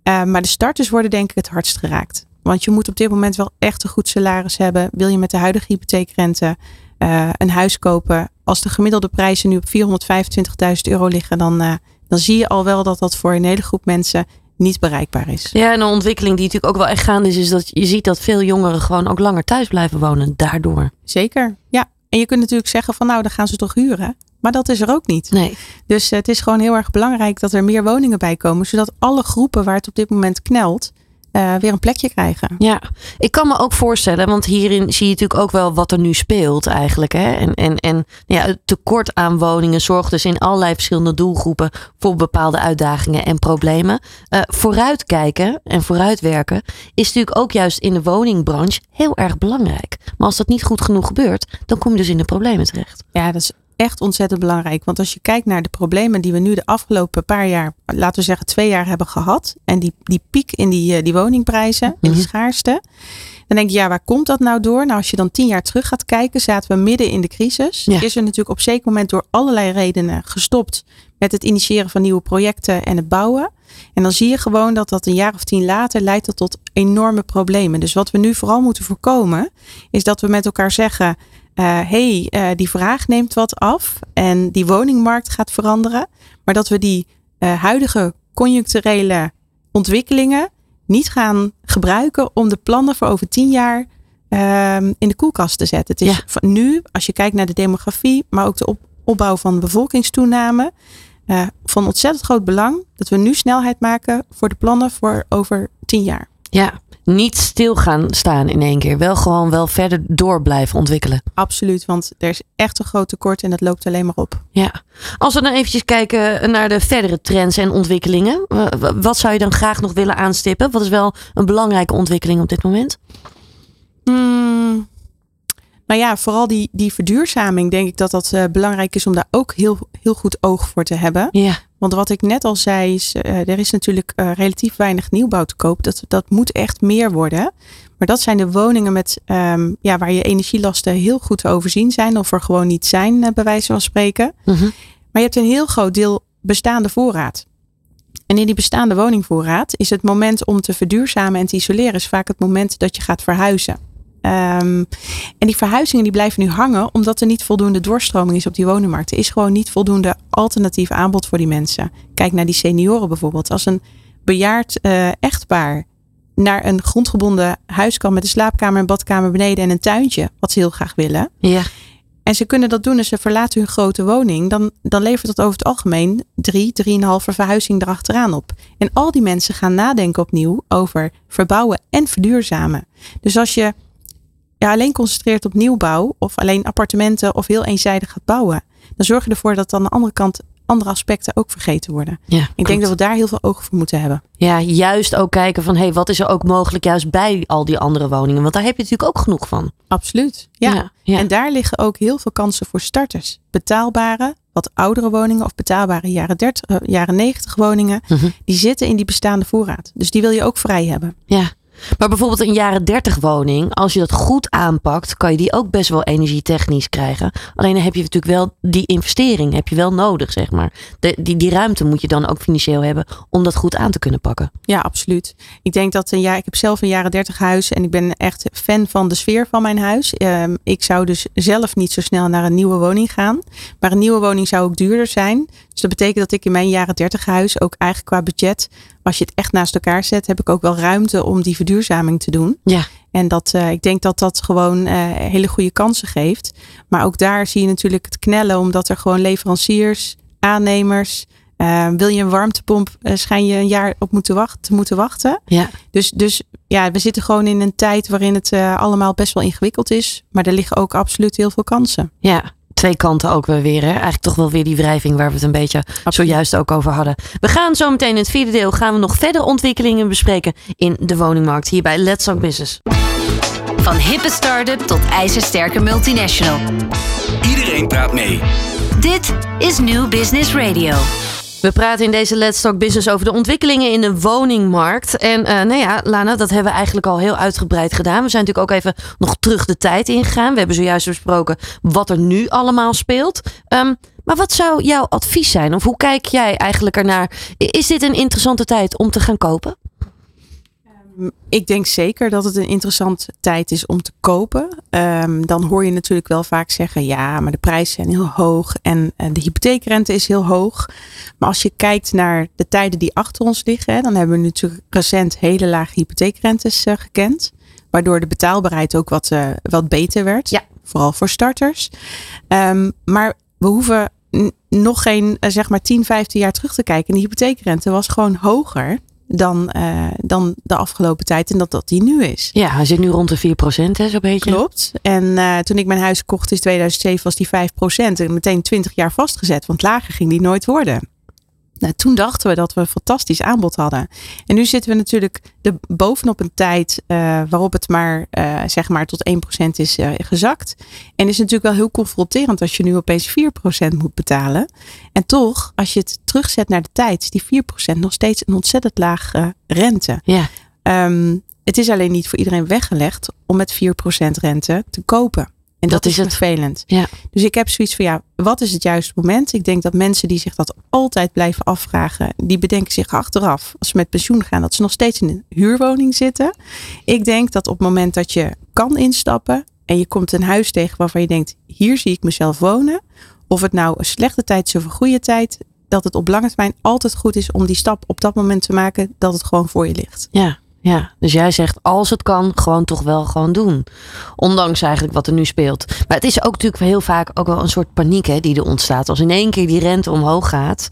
Ja. Uh, maar de starters worden denk ik het hardst geraakt. Want je moet op dit moment wel echt een goed salaris hebben. Wil je met de huidige hypotheekrente uh, een huis kopen. Als de gemiddelde prijzen nu op 425.000 euro liggen. Dan, uh, dan zie je al wel dat dat voor een hele groep mensen niet bereikbaar is. Ja, en een ontwikkeling die natuurlijk ook wel echt gaande is, is dat je ziet dat veel jongeren gewoon ook langer thuis blijven wonen daardoor. Zeker, ja. En je kunt natuurlijk zeggen van nou, dan gaan ze toch huren. Maar dat is er ook niet. Nee. Dus het is gewoon heel erg belangrijk dat er meer woningen bij komen. Zodat alle groepen waar het op dit moment knelt, uh, weer een plekje krijgen. Ja, ik kan me ook voorstellen, want hierin zie je natuurlijk ook wel wat er nu speelt eigenlijk. Hè? En, en, en ja, het tekort aan woningen zorgt dus in allerlei verschillende doelgroepen voor bepaalde uitdagingen en problemen. Uh, vooruitkijken en vooruitwerken is natuurlijk ook juist in de woningbranche heel erg belangrijk. Maar als dat niet goed genoeg gebeurt, dan kom je dus in de problemen terecht. Ja, dat is echt ontzettend belangrijk. Want als je kijkt naar de problemen die we nu de afgelopen paar jaar, laten we zeggen twee jaar hebben gehad. En die, die piek in die, die woningprijzen, mm -hmm. in die schaarste. Dan denk je, ja, waar komt dat nou door? Nou, als je dan tien jaar terug gaat kijken, zaten we midden in de crisis. Ja. Is er natuurlijk op zeker moment door allerlei redenen gestopt met het initiëren van nieuwe projecten en het bouwen. En dan zie je gewoon dat dat een jaar of tien later leidt dat tot enorme problemen. Dus wat we nu vooral moeten voorkomen, is dat we met elkaar zeggen. Uh, hey, uh, die vraag neemt wat af en die woningmarkt gaat veranderen. Maar dat we die uh, huidige conjuncturele ontwikkelingen niet gaan gebruiken om de plannen voor over tien jaar in de koelkast te zetten. Het is ja. van nu, als je kijkt naar de demografie, maar ook de op opbouw van bevolkingstoename, van ontzettend groot belang dat we nu snelheid maken voor de plannen voor over tien jaar. Ja, niet stil gaan staan in één keer. Wel gewoon wel verder door blijven ontwikkelen. Absoluut, want er is echt een groot tekort en dat loopt alleen maar op. Ja. Als we dan eventjes kijken naar de verdere trends en ontwikkelingen. Wat zou je dan graag nog willen aanstippen? Wat is wel een belangrijke ontwikkeling op dit moment? Hmm. Nou ja, vooral die, die verduurzaming denk ik dat dat uh, belangrijk is om daar ook heel, heel goed oog voor te hebben. Ja. Want wat ik net al zei, is, uh, er is natuurlijk uh, relatief weinig nieuwbouw te koop. Dat, dat moet echt meer worden. Maar dat zijn de woningen met, um, ja, waar je energielasten heel goed te overzien zijn. Of er gewoon niet zijn, bij wijze van spreken. Mm -hmm. Maar je hebt een heel groot deel bestaande voorraad. En in die bestaande woningvoorraad is het moment om te verduurzamen en te isoleren. Is vaak het moment dat je gaat verhuizen. Um, en die verhuizingen die blijven nu hangen omdat er niet voldoende doorstroming is op die woningmarkt. Er is gewoon niet voldoende alternatief aanbod voor die mensen. Kijk naar die senioren bijvoorbeeld. Als een bejaard uh, echtpaar naar een grondgebonden huis kan met een slaapkamer en badkamer beneden en een tuintje, wat ze heel graag willen. Ja. En ze kunnen dat doen als ze verlaten hun grote woning. Dan, dan levert dat over het algemeen drie, drieënhalve verhuizing erachteraan op. En al die mensen gaan nadenken opnieuw over verbouwen en verduurzamen. Dus als je ja, alleen concentreert op nieuwbouw of alleen appartementen of heel eenzijdig gaat bouwen, dan zorg je ervoor dat aan de andere kant andere aspecten ook vergeten worden. Ja, Ik denk dat we daar heel veel oog voor moeten hebben. Ja, juist ook kijken van, hé, hey, wat is er ook mogelijk juist bij al die andere woningen? Want daar heb je natuurlijk ook genoeg van. Absoluut. Ja. Ja, ja. En daar liggen ook heel veel kansen voor starters. Betaalbare, wat oudere woningen of betaalbare jaren, 30, eh, jaren 90 woningen, Mhm. die zitten in die bestaande voorraad. Dus die wil je ook vrij hebben. Ja. Maar bijvoorbeeld een jaren 30 woning, als je dat goed aanpakt, kan je die ook best wel energietechnisch krijgen. Alleen dan heb je natuurlijk wel die investering, heb je wel nodig, zeg maar. Die, die ruimte moet je dan ook financieel hebben om dat goed aan te kunnen pakken. Ja, absoluut. Ik denk dat een jaar, ik heb zelf een jaren 30 huis en ik ben echt fan van de sfeer van mijn huis. Ehm, ik zou dus zelf niet zo snel naar een nieuwe woning gaan. Maar een nieuwe woning zou ook duurder zijn. Dus dat betekent dat ik in mijn jaren 30 huis ook eigenlijk qua budget, als je het echt naast elkaar zet, heb ik ook wel ruimte om die verduurzaming te doen. Ja. En dat, eh, ik denk dat dat gewoon eh, hele goede kansen geeft. Maar ook daar zie je natuurlijk het knellen, omdat er gewoon leveranciers, aannemers. eh, wil je een warmtepomp, schijn je een jaar op moeten wachten, te moeten wachten. Ja. Dus, dus ja, we zitten gewoon in een tijd waarin het allemaal best wel ingewikkeld is. Maar er liggen ook absoluut heel veel kansen. Ja, twee kanten ook weer weer. Hè? Eigenlijk toch wel weer die wrijving waar we het een beetje zojuist ook over hadden. We gaan zo meteen in het vierde deel gaan we nog verder ontwikkelingen bespreken in de woningmarkt hier bij Let's Talk Business. Van hippe start-up tot ijzersterke multinational. Iedereen praat mee. Dit is New Business Radio. We praten in deze Let's Talk Business over de ontwikkelingen in de woningmarkt. En eh, nou ja, Lana, dat hebben we eigenlijk al heel uitgebreid gedaan. We zijn natuurlijk ook even nog terug de tijd ingegaan. We hebben zojuist besproken wat er nu allemaal speelt. Ehm, maar wat zou jouw advies zijn? Of hoe kijk jij eigenlijk ernaar? Is dit een interessante tijd om te gaan kopen? Ik denk zeker dat het een interessante tijd is om te kopen. Ehm, dan hoor je natuurlijk wel vaak zeggen: ja, maar de prijzen zijn heel hoog en eh, de hypotheekrente is heel hoog. Maar als je kijkt naar de tijden die achter ons liggen, hè, dan hebben we natuurlijk recent hele lage hypotheekrentes eh, gekend. Waardoor de betaalbaarheid ook wat, eh, wat beter werd. Ja. Vooral voor starters. Ehm, maar we hoeven nog geen zeg maar 10, 15 jaar terug te kijken. En de hypotheekrente was gewoon hoger dan, eh, dan de afgelopen tijd. En dat dat die nu is. Ja, hij zit nu rond de 4%, hè, zo'n beetje. Klopt. En eh, toen ik mijn huis kocht in 2007 was die 5% en meteen 20 jaar vastgezet. Want lager ging die nooit worden. Nou, toen dachten we dat we een fantastisch aanbod hadden. En nu zitten we natuurlijk de, bovenop een tijd eh, waarop het maar, eh, zeg maar tot 1% is eh, gezakt. En is natuurlijk wel heel confronterend als je nu opeens 4% moet betalen. En toch, als je het terugzet naar de tijd, is die 4% nog steeds een ontzettend laag eh, rente. Ja, Ehm, het is alleen niet voor iedereen weggelegd om met 4% rente te kopen. En dat, Dat is is het. vervelend. Ja. Dus ik heb zoiets van ja, wat is het juiste moment? Ik denk dat mensen die zich dat altijd blijven afvragen, die bedenken zich achteraf, als ze met pensioen gaan, dat ze nog steeds in een huurwoning zitten. Ik denk dat op het moment dat je kan instappen en je komt een huis tegen waarvan je denkt, hier zie ik mezelf wonen. Of het nou een slechte tijd is of een goede tijd, dat het op lange termijn altijd goed is om die stap op dat moment te maken dat het gewoon voor je ligt. ja, ja. Dus jij zegt, als het kan, gewoon toch wel gewoon doen. Ondanks eigenlijk wat er nu speelt. Maar het is ook natuurlijk heel vaak ook wel een soort paniek hè, die er ontstaat. Als in één keer die rente omhoog gaat.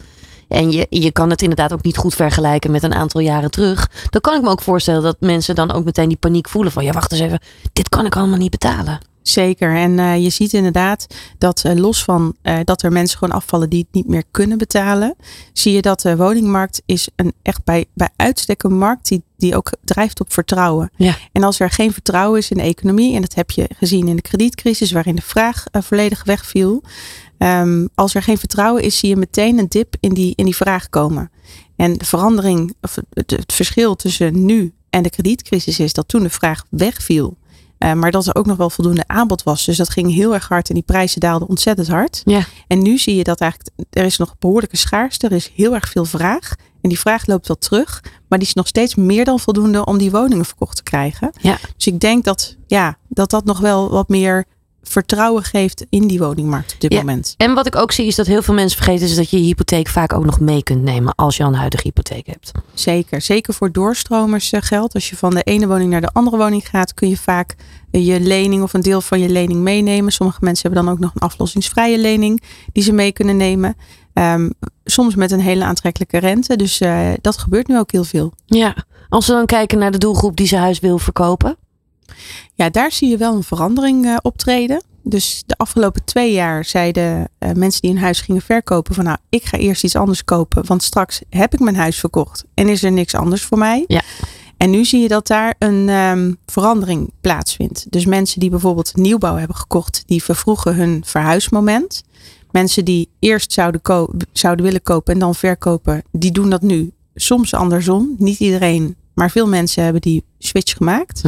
En je, je kan het inderdaad ook niet goed vergelijken met een aantal jaren terug. Dan kan ik me ook voorstellen dat mensen dan ook meteen die paniek voelen van... ja, wacht eens even, dit kan ik allemaal niet betalen. Zeker. En eh, je ziet inderdaad dat eh, los van eh, dat er mensen gewoon afvallen die het niet meer kunnen betalen, zie je dat de woningmarkt is een echt bij, bij uitstek een markt die, die ook drijft op vertrouwen. Ja. En als er geen vertrouwen is in de economie, en dat heb je gezien in de kredietcrisis waarin de vraag volledig wegviel. ehm, als er geen vertrouwen is, zie je meteen een dip in die, in die vraag komen. En de verandering, of het, het verschil tussen nu en de kredietcrisis is dat toen de vraag wegviel. Eh, maar dat er ook nog wel voldoende aanbod was. Dus dat ging heel erg hard en die prijzen daalden ontzettend hard. Ja. En nu zie je dat eigenlijk, er is nog behoorlijke schaarste. Er is heel erg veel vraag. En die vraag loopt wel terug. Maar die is nog steeds meer dan voldoende om die woningen verkocht te krijgen. Ja. Dus ik denk dat, ja, dat dat nog wel wat meer vertrouwen geeft in die woningmarkt op dit Ja. moment. En wat ik ook zie is dat heel veel mensen vergeten is dat je je hypotheek vaak ook nog mee kunt nemen als je al een huidige hypotheek hebt. Zeker. Zeker voor doorstromers eh, geldt. Als je van de ene woning naar de andere woning gaat, kun je vaak eh, je lening of een deel van je lening meenemen. Sommige mensen hebben dan ook nog een aflossingsvrije lening die ze mee kunnen nemen. Ehm, soms met een hele aantrekkelijke rente. Dus eh, dat gebeurt nu ook heel veel. Ja. Als we dan kijken naar de doelgroep die zijn huis wil verkopen. Ja, daar zie je wel een verandering eh, optreden. Dus de afgelopen twee jaar zeiden eh, mensen die een huis gingen verkopen van nou, ik ga eerst iets anders kopen, want straks heb ik mijn huis verkocht en is er niks anders voor mij. Ja. En nu zie je dat daar een ehm, verandering plaatsvindt. Dus mensen die bijvoorbeeld nieuwbouw hebben gekocht, die vervroegen hun verhuismoment. Mensen die eerst zouden, zouden willen kopen en dan verkopen, die doen dat nu soms andersom. Niet iedereen, maar veel mensen hebben die switch gemaakt.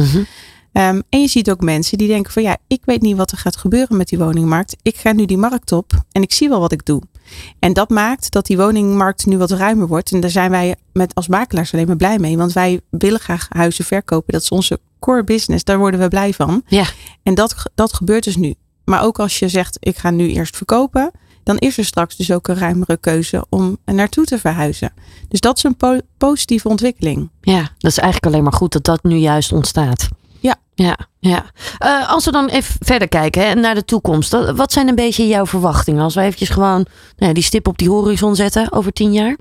Ehm, en je ziet ook mensen die denken van ja, ik weet niet wat er gaat gebeuren met die woningmarkt. Ik ga nu die markt op en ik zie wel wat ik doe. En dat maakt dat die woningmarkt nu wat ruimer wordt. En daar zijn wij met als makelaars alleen maar blij mee. Want wij willen graag huizen verkopen. Dat is onze core business. Daar worden we blij van. Ja. En dat, dat gebeurt dus nu. Maar ook als je zegt ik ga nu eerst verkopen. Dan is er straks dus ook een ruimere keuze om naartoe te verhuizen. Dus dat is een po- positieve ontwikkeling. Ja, dat is eigenlijk alleen maar goed dat dat nu juist ontstaat. Ja. Ja. Eh, als we dan even verder kijken hè, naar de toekomst. Wat zijn een beetje jouw verwachtingen? Als we eventjes gewoon nou ja, die stip op die horizon zetten over tien jaar.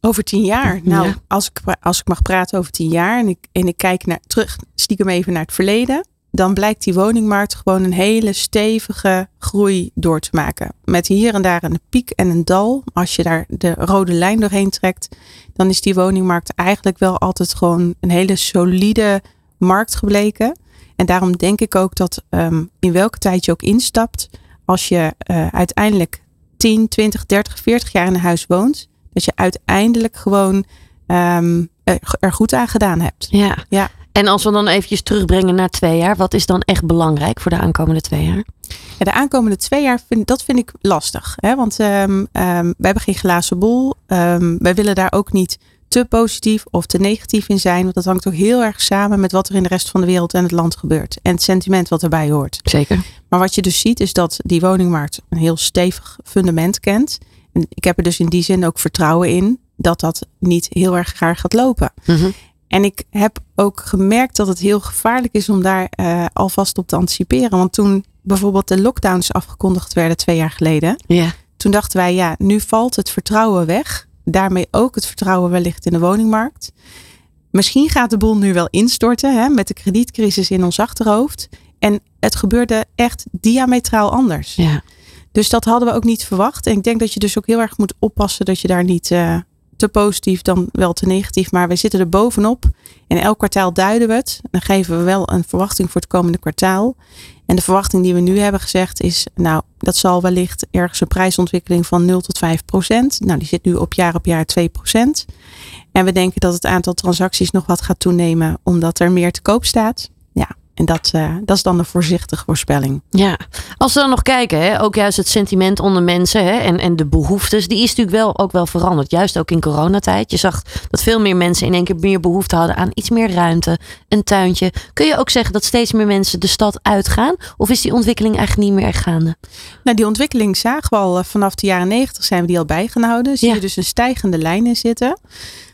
Over tien jaar. Nou, Ja. als, ik, als ik mag praten over tien jaar en ik, en ik kijk naar, terug, stiekem even naar het verleden, dan blijkt die woningmarkt gewoon een hele stevige groei door te maken. Met hier en daar een piek en een dal. Als je daar de rode lijn doorheen trekt, dan is die woningmarkt eigenlijk wel altijd gewoon een hele solide markt gebleken. En daarom denk ik ook dat ehm, in welke tijd je ook instapt, als je eh, uiteindelijk 10, 20, 30, 40 jaar in een huis woont, dat je uiteindelijk gewoon ehm, er, goed aan gedaan hebt. Ja. Ja. En als we dan eventjes terugbrengen naar twee jaar. Wat is dan echt belangrijk voor de aankomende twee jaar? Ja, de aankomende twee jaar, vind, dat vind ik lastig. Hè? Want ehm, we hebben geen glazen bol. Ehm, wij willen daar ook niet te positief of te negatief in zijn. Want dat hangt ook heel erg samen met wat er in de rest van de wereld en het land gebeurt. En het sentiment wat erbij hoort. Zeker. Maar wat je dus ziet is dat die woningmarkt een heel stevig fundament kent. En ik heb er dus in die zin ook vertrouwen in dat dat niet heel erg gaar gaat lopen. Mhm. En ik heb ook gemerkt dat het heel gevaarlijk is om daar eh, alvast op te anticiperen. Want toen bijvoorbeeld de lockdowns afgekondigd werden twee jaar geleden. Ja. Toen dachten wij, ja, nu valt het vertrouwen weg. Daarmee ook het vertrouwen wellicht in de woningmarkt. Misschien gaat de boel nu wel instorten hè, met de kredietcrisis in ons achterhoofd. En het gebeurde echt diametraal anders. Ja. Dus dat hadden we ook niet verwacht. En ik denk dat je dus ook heel erg moet oppassen dat je daar niet eh, te positief dan wel te negatief. Maar we zitten er bovenop. En elk kwartaal duiden we het. Dan geven we wel een verwachting voor het komende kwartaal. En de verwachting die we nu hebben gezegd is, nou, dat zal wellicht ergens een prijsontwikkeling van 0 tot 5 procent. Nou, die zit nu op jaar op jaar 2 procent. En we denken dat het aantal transacties nog wat gaat toenemen, omdat er meer te koop staat. En dat, eh, dat is dan een voorzichtige voorspelling. Ja, als we dan nog kijken, hè, ook juist het sentiment onder mensen hè, en, en de behoeftes, die is natuurlijk wel ook wel veranderd. Juist ook in coronatijd. Je zag dat veel meer mensen in één keer meer behoefte hadden aan iets meer ruimte, een tuintje. Kun je ook zeggen dat steeds meer mensen de stad uitgaan? Of is die ontwikkeling eigenlijk niet meer gaande? Nou, die ontwikkeling zagen we al eh, vanaf de jaren 90 zijn we die al bijgehouden. Zie Ja. je dus een stijgende lijn in zitten.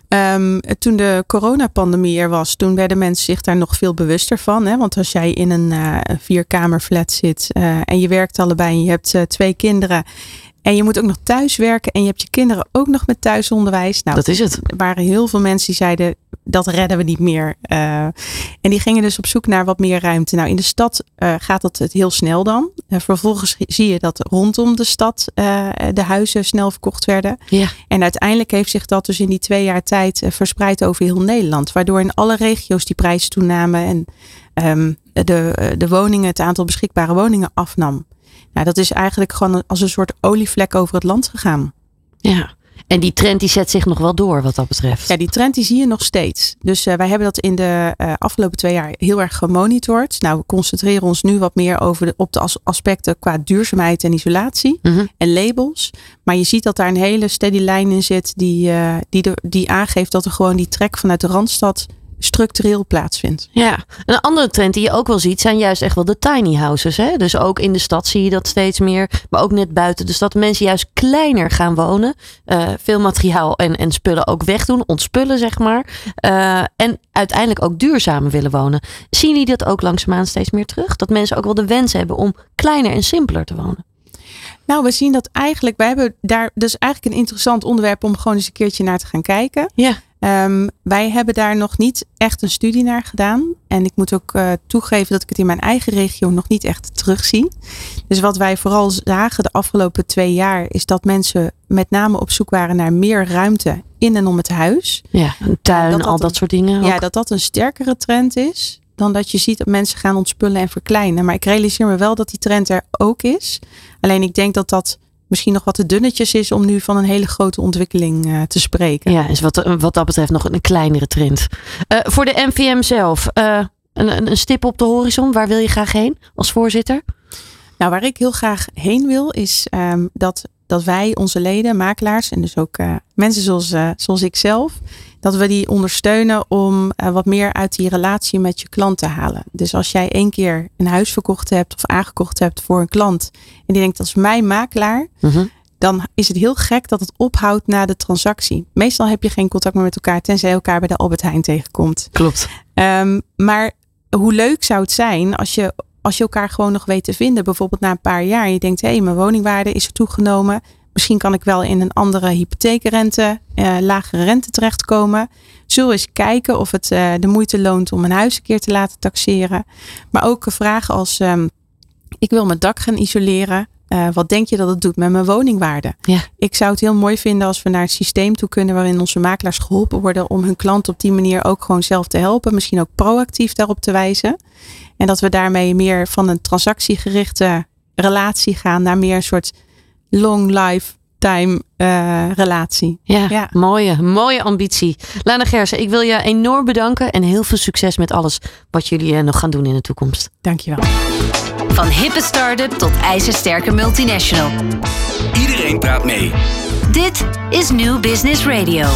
Ehm, toen de coronapandemie er was, toen werden mensen zich daar nog veel bewuster van. Hè? Want als jij in een eh vierkamerflat zit eh, en je werkt allebei en je hebt eh, twee kinderen. En je moet ook nog thuis werken en je hebt je kinderen ook nog met thuisonderwijs. Nou, Dat is het. er waren heel veel mensen die zeiden dat redden we niet meer. Eh, en die gingen dus op zoek naar wat meer ruimte. Nou, in de stad eh, gaat dat het heel snel dan. Eh, vervolgens zie je dat rondom de stad de huizen snel verkocht werden. Ja. En uiteindelijk heeft zich dat dus in die twee jaar tijd verspreid over heel Nederland. Waardoor in alle regio's die prijzen toenamen en ehm, de, de woningen, het aantal beschikbare woningen afnam. Nou, dat is eigenlijk gewoon als een soort olievlek over het land gegaan. Ja. En die trend die zet zich nog wel door wat dat betreft. Ja, die trend die zie je nog steeds. Dus eh, wij hebben dat in de eh, afgelopen twee jaar heel erg gemonitord. Nou, we concentreren ons nu wat meer over de, op de as- aspecten qua duurzaamheid en isolatie Mhm. en labels. Maar je ziet dat daar een hele steady lijn in zit die, eh, die, de, die aangeeft dat er gewoon die trek vanuit de Randstad structureel plaatsvindt. Ja, een andere trend die je ook wel ziet zijn juist echt wel de tiny houses. Hè? Dus ook in de stad zie je dat steeds meer. Maar ook net buiten de stad. Mensen juist kleiner gaan wonen. Uh, veel materiaal en, en spullen ook wegdoen. Ontspullen zeg maar. Uh, en uiteindelijk ook duurzamer willen wonen. Zien jullie dat ook langzaamaan steeds meer terug? Dat mensen ook wel de wens hebben om kleiner en simpeler te wonen? Nou, we zien dat eigenlijk. Wij hebben daar dus eigenlijk een interessant onderwerp om gewoon eens een keertje naar te gaan kijken. Ja. Um, wij hebben daar nog niet echt een studie naar gedaan. En ik moet ook uh, toegeven dat ik het in mijn eigen regio nog niet echt terugzie. Dus wat wij vooral zagen de afgelopen twee jaar is dat mensen met name op zoek waren naar meer ruimte in en om het huis. Ja, een tuin, dat al dat, soort dingen. Ja, dat dat een sterkere trend is dan dat je ziet dat mensen gaan ontspullen en verkleinen. Maar ik realiseer me wel dat die trend er ook is. Alleen ik denk dat dat misschien nog wat te dunnetjes is om nu van een hele grote ontwikkeling uh, te spreken. Ja, is wat, wat dat betreft nog een kleinere trend. Uh, voor de NVM zelf, uh, een, een stip op de horizon, waar wil je graag heen als voorzitter? Nou, waar ik heel graag heen wil, is um, dat, dat wij, onze leden, makelaars en dus ook mensen zoals, zoals ik zelf, dat we die ondersteunen om uh, wat meer uit die relatie met je klant te halen. Dus als jij één keer een huis verkocht hebt of aangekocht hebt voor een klant en die denkt dat is mijn makelaar, mm-hmm. dan is het heel gek dat het ophoudt na de transactie. Meestal heb je geen contact meer met elkaar tenzij je elkaar bij de Albert Heijn tegenkomt. Klopt. Um, maar hoe leuk zou het zijn als je als je elkaar gewoon nog weet te vinden, bijvoorbeeld na een paar jaar, je denkt, hé, hey, mijn woningwaarde is er toegenomen. Misschien kan ik wel in een andere hypotheekrente, uh, lagere rente terechtkomen. Zullen we eens kijken of het uh, de moeite loont om een huis een keer te laten taxeren. Maar ook vragen als, um, ik wil mijn dak gaan isoleren. Uh, wat denk je dat het doet met mijn woningwaarde? Ja. Ik zou het heel mooi vinden als we naar een systeem toe kunnen waarin onze makelaars geholpen worden om hun klant op die manier ook gewoon zelf te helpen. Misschien ook proactief daarop te wijzen. En dat we daarmee meer van een transactiegerichte relatie gaan naar meer een soort long lifetime uh, relatie. Ja, ja, mooie, mooie ambitie. Lana Gersen, ik wil je enorm bedanken en heel veel succes met alles wat jullie uh, nog gaan doen in de toekomst. Dankjewel. Van hippe start-up tot ijzersterke multinational. Iedereen praat mee. Dit is New Business Radio.